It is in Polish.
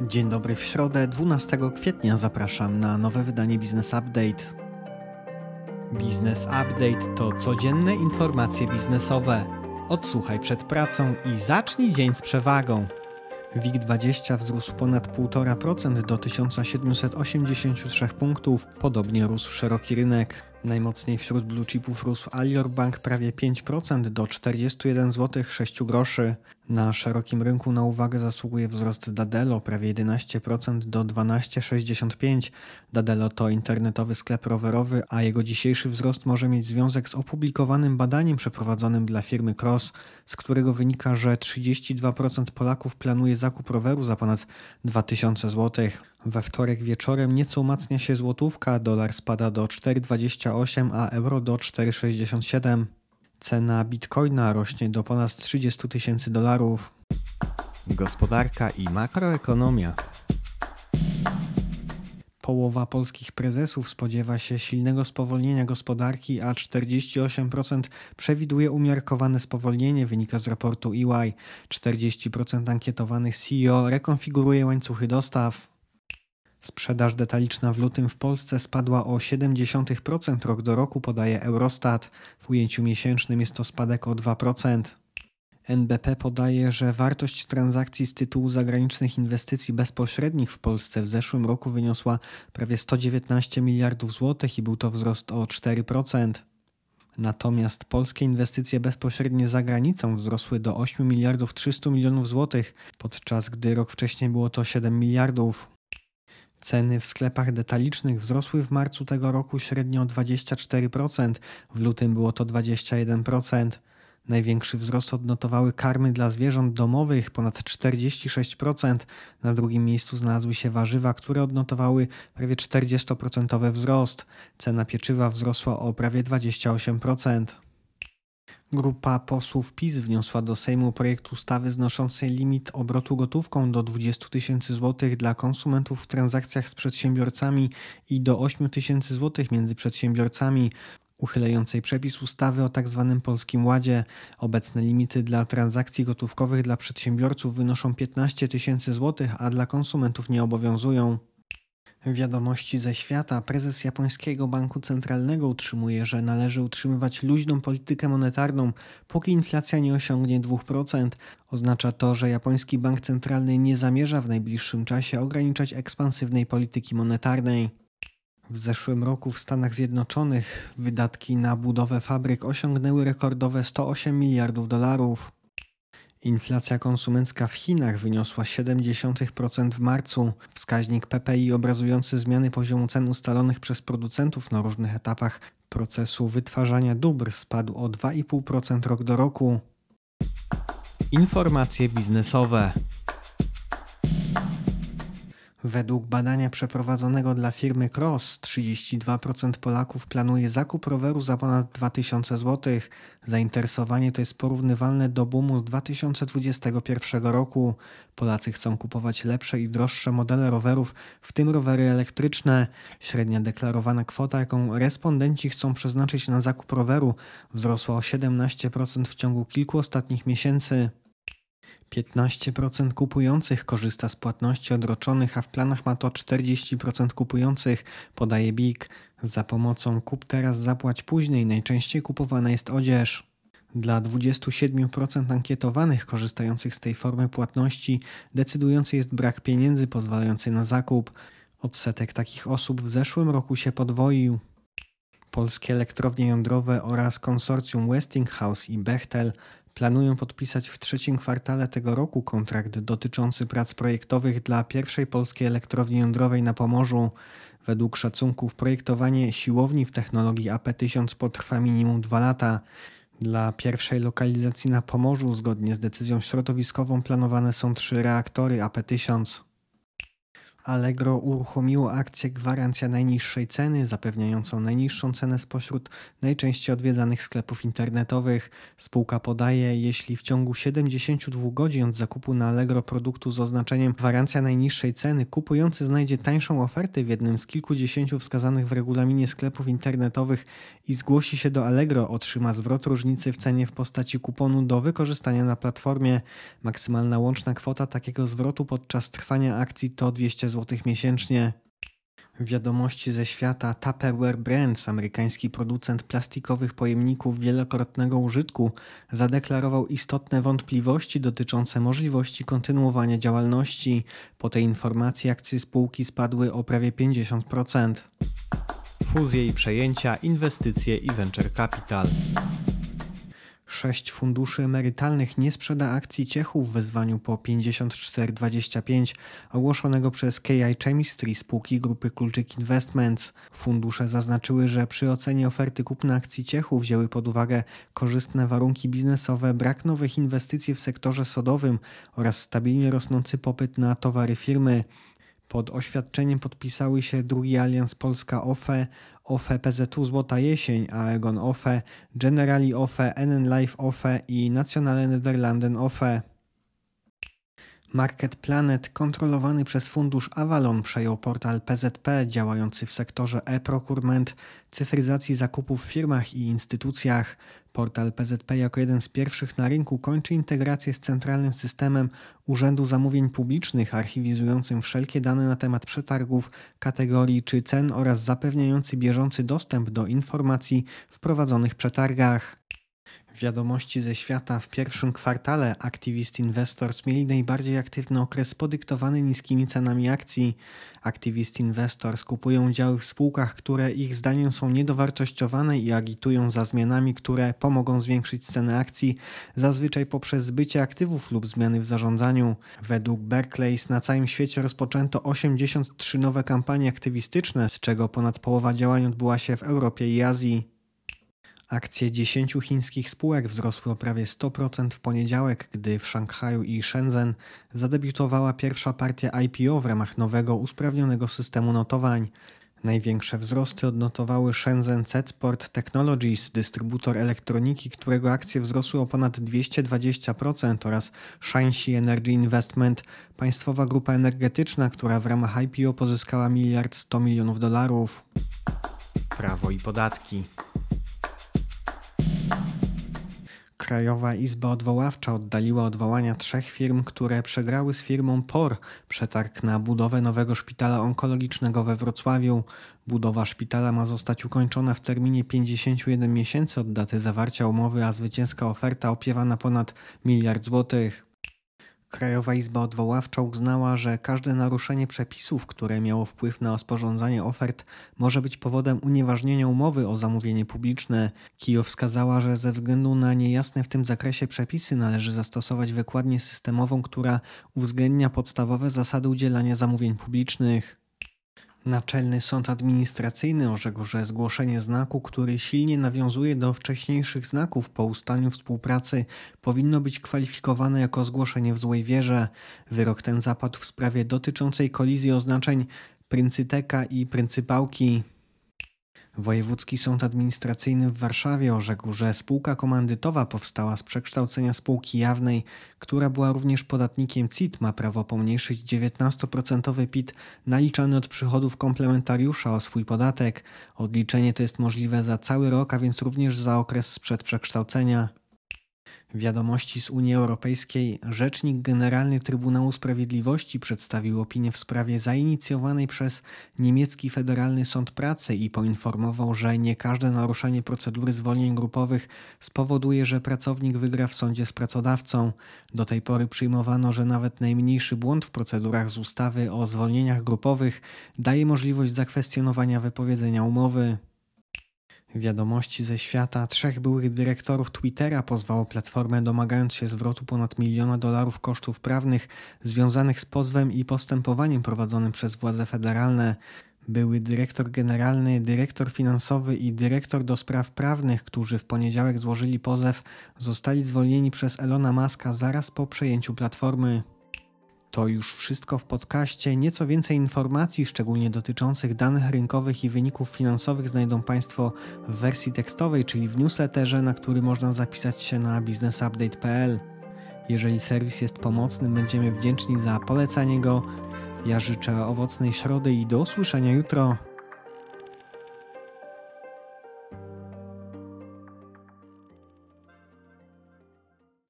Dzień dobry w środę, 12 kwietnia zapraszam na nowe wydanie Business Update. Business Update to codzienne informacje biznesowe. Odsłuchaj przed pracą i zacznij dzień z przewagą. WIG20 wzrósł ponad 1,5% do 1783 punktów, podobnie rósł szeroki rynek. Najmocniej wśród blue chipów rósł Alior Bank prawie 5% do 41 zł 6 groszy. Na szerokim rynku na uwagę zasługuje wzrost Dadelo prawie 11% do 12,65. Dadelo to internetowy sklep rowerowy, a jego dzisiejszy wzrost może mieć związek z opublikowanym badaniem przeprowadzonym dla firmy Cross, z którego wynika, że 32% Polaków planuje zakup roweru za ponad 2000 zł. We wtorek wieczorem nieco umacnia się złotówka, dolar spada do 4,28, a euro do 4,67. Cena bitcoina rośnie do ponad 30 tysięcy dolarów. Gospodarka i makroekonomia. Połowa polskich prezesów spodziewa się silnego spowolnienia gospodarki, a 48% przewiduje umiarkowane spowolnienie, wynika z raportu EY. 40% ankietowanych CEO rekonfiguruje łańcuchy dostaw. Sprzedaż detaliczna w lutym w Polsce spadła o 0,7% rok do roku, podaje Eurostat. W ujęciu miesięcznym jest to spadek o 2%. NBP podaje, że wartość transakcji z tytułu zagranicznych inwestycji bezpośrednich w Polsce w zeszłym roku wyniosła prawie 119 miliardów złotych i był to wzrost o 4%. Natomiast polskie inwestycje bezpośrednie za granicą wzrosły do 8 miliardów 300 milionów złotych, podczas gdy rok wcześniej było to 7 miliardów. Ceny w sklepach detalicznych wzrosły w marcu tego roku średnio o 24%, w lutym było to 21%. Największy wzrost odnotowały karmy dla zwierząt domowych ponad 46%. Na drugim miejscu znalazły się warzywa, które odnotowały prawie 40% wzrost. Cena pieczywa wzrosła o prawie 28%. Grupa posłów PiS wniosła do Sejmu projekt ustawy znoszącej limit obrotu gotówką do 20 tysięcy złotych dla konsumentów w transakcjach z przedsiębiorcami i do 8 tysięcy złotych między przedsiębiorcami uchylającej przepis ustawy o tzw. Tak Polskim Ładzie. Obecne limity dla transakcji gotówkowych dla przedsiębiorców wynoszą 15 tysięcy złotych, a dla konsumentów nie obowiązują. Wiadomości ze świata. Prezes japońskiego banku centralnego utrzymuje, że należy utrzymywać luźną politykę monetarną, póki inflacja nie osiągnie 2%. Oznacza to, że japoński bank centralny nie zamierza w najbliższym czasie ograniczać ekspansywnej polityki monetarnej. W zeszłym roku w Stanach Zjednoczonych wydatki na budowę fabryk osiągnęły rekordowe 108 miliardów dolarów. Inflacja konsumencka w Chinach wyniosła 0,7% w marcu. Wskaźnik PPI obrazujący zmiany poziomu cen ustalonych przez producentów na różnych etapach procesu wytwarzania dóbr spadł o 2,5% rok do roku. Informacje biznesowe. Według badania przeprowadzonego dla firmy Cross, 32% Polaków planuje zakup roweru za ponad 2000 zł. Zainteresowanie to jest porównywalne do boomu z 2021 roku. Polacy chcą kupować lepsze i droższe modele rowerów, w tym rowery elektryczne. Średnia deklarowana kwota, jaką respondenci chcą przeznaczyć na zakup roweru, wzrosła o 17% w ciągu kilku ostatnich miesięcy. 15% kupujących korzysta z płatności odroczonych, a w planach ma to 40% kupujących, podaje BIG. Za pomocą kup teraz, zapłać później najczęściej kupowana jest odzież. Dla 27% ankietowanych korzystających z tej formy płatności decydujący jest brak pieniędzy pozwalający na zakup. Odsetek takich osób w zeszłym roku się podwoił. Polskie elektrownie jądrowe oraz konsorcjum Westinghouse i Bechtel planują podpisać w trzecim kwartale tego roku kontrakt dotyczący prac projektowych dla pierwszej polskiej elektrowni jądrowej na Pomorzu. Według szacunków projektowanie siłowni w technologii AP1000 potrwa minimum 2 lata. Dla pierwszej lokalizacji na Pomorzu, zgodnie z decyzją środowiskową, planowane są trzy reaktory AP1000. Allegro uruchomiło akcję Gwarancja najniższej ceny, zapewniającą najniższą cenę spośród najczęściej odwiedzanych sklepów internetowych. Spółka podaje, jeśli w ciągu 72 godzin od zakupu na Allegro produktu z oznaczeniem Gwarancja najniższej ceny, kupujący znajdzie tańszą ofertę w jednym z kilkudziesięciu wskazanych w regulaminie sklepów internetowych i zgłosi się do Allegro, otrzyma zwrot różnicy w cenie w postaci kuponu do wykorzystania na platformie. Maksymalna łączna kwota takiego zwrotu podczas trwania akcji to 200 zł miesięcznie. Wiadomości ze świata Tupperware Brands, amerykański producent plastikowych pojemników wielokrotnego użytku, zadeklarował istotne wątpliwości dotyczące możliwości kontynuowania działalności. Po tej informacji akcje spółki spadły o prawie 50%. Fuzje i przejęcia, inwestycje i venture capital. Sześć funduszy emerytalnych nie sprzeda akcji Ciechu w wezwaniu po 54,25 ogłoszonego przez KI Chemistry spółki grupy Kulczyk Investments. Fundusze zaznaczyły, że przy ocenie oferty kupna akcji Ciechu wzięły pod uwagę korzystne warunki biznesowe, brak nowych inwestycji w sektorze sodowym oraz stabilnie rosnący popyt na towary firmy. Pod oświadczeniem podpisały się drugi alians Polska OFE, OFE PZU Złota Jesień, Aegon OFE, Generali OFE, NN Life OFE i Nationale Nederlanden OFE. Market Planet, kontrolowany przez fundusz Avalon, przejął portal PZP działający w sektorze e-procurement, cyfryzacji zakupów w firmach i instytucjach. Portal PZP jako jeden z pierwszych na rynku kończy integrację z centralnym systemem Urzędu Zamówień Publicznych, archiwizującym wszelkie dane na temat przetargów, kategorii czy cen oraz zapewniający bieżący dostęp do informacji w prowadzonych przetargach. Wiadomości ze świata w pierwszym kwartale Activist Investors mieli najbardziej aktywny okres podyktowany niskimi cenami akcji. Activist Investors kupują udziały w spółkach, które ich zdaniem są niedowartościowane i agitują za zmianami, które pomogą zwiększyć cenę akcji, zazwyczaj poprzez zbycie aktywów lub zmiany w zarządzaniu. Według Berkeley's na całym świecie rozpoczęto 83 nowe kampanie aktywistyczne, z czego ponad połowa działań odbyła się w Europie i Azji. Akcje 10 chińskich spółek wzrosły o prawie 100% w poniedziałek, gdy w Szanghaju i Shenzhen zadebiutowała pierwsza partia IPO w ramach nowego usprawnionego systemu notowań. Największe wzrosty odnotowały Shenzhen Zetsport Technologies, dystrybutor elektroniki, którego akcje wzrosły o ponad 220% oraz Shanxi Energy Investment, państwowa grupa energetyczna, która w ramach IPO pozyskała miliard 100 milionów dolarów. Prawo i podatki. Krajowa Izba Odwoławcza oddaliła odwołania trzech firm, które przegrały z firmą POR przetarg na budowę nowego szpitala onkologicznego we Wrocławiu. Budowa szpitala ma zostać ukończona w terminie 51 miesięcy od daty zawarcia umowy, a zwycięska oferta opiewa na ponad miliard złotych. Krajowa Izba Odwoławcza uznała, że każde naruszenie przepisów, które miało wpływ na sporządzanie ofert, może być powodem unieważnienia umowy o zamówienie publiczne. KIO wskazała, że ze względu na niejasne w tym zakresie przepisy należy zastosować wykładnię systemową, która uwzględnia podstawowe zasady udzielania zamówień publicznych. Naczelny Sąd Administracyjny orzekł, że zgłoszenie znaku, który silnie nawiązuje do wcześniejszych znaków po ustaniu współpracy, powinno być kwalifikowane jako zgłoszenie w złej wierze. Wyrok ten zapadł w sprawie dotyczącej kolizji oznaczeń pryncyteka i pryncypałki. Wojewódzki Sąd Administracyjny w Warszawie orzekł, że spółka komandytowa powstała z przekształcenia spółki jawnej, która była również podatnikiem CIT, ma prawo pomniejszyć 19% PIT naliczany od przychodów komplementariusza o swój podatek. Odliczenie to jest możliwe za cały rok, a więc również za okres sprzed przekształcenia. Wiadomości z Unii Europejskiej. Rzecznik Generalny Trybunału Sprawiedliwości przedstawił opinię w sprawie zainicjowanej przez niemiecki Federalny Sąd Pracy i poinformował, że nie każde naruszenie procedury zwolnień grupowych spowoduje, że pracownik wygra w sądzie z pracodawcą. Do tej pory przyjmowano, że nawet najmniejszy błąd w procedurach z ustawy o zwolnieniach grupowych daje możliwość zakwestionowania wypowiedzenia umowy. Wiadomości ze świata trzech byłych dyrektorów Twittera pozwało platformę domagając się zwrotu ponad miliona dolarów kosztów prawnych związanych z pozwem i postępowaniem prowadzonym przez władze federalne. Były dyrektor generalny, dyrektor finansowy i dyrektor do spraw prawnych, którzy w poniedziałek złożyli pozew, zostali zwolnieni przez Elona Muska zaraz po przejęciu platformy. To już wszystko w podcaście. Nieco więcej informacji, szczególnie dotyczących danych rynkowych i wyników finansowych, znajdą Państwo w wersji tekstowej, czyli w newsletterze, na który można zapisać się na businessupdate.pl. Jeżeli serwis jest pomocny, będziemy wdzięczni za polecanie go. Ja życzę owocnej środy i do usłyszenia jutro.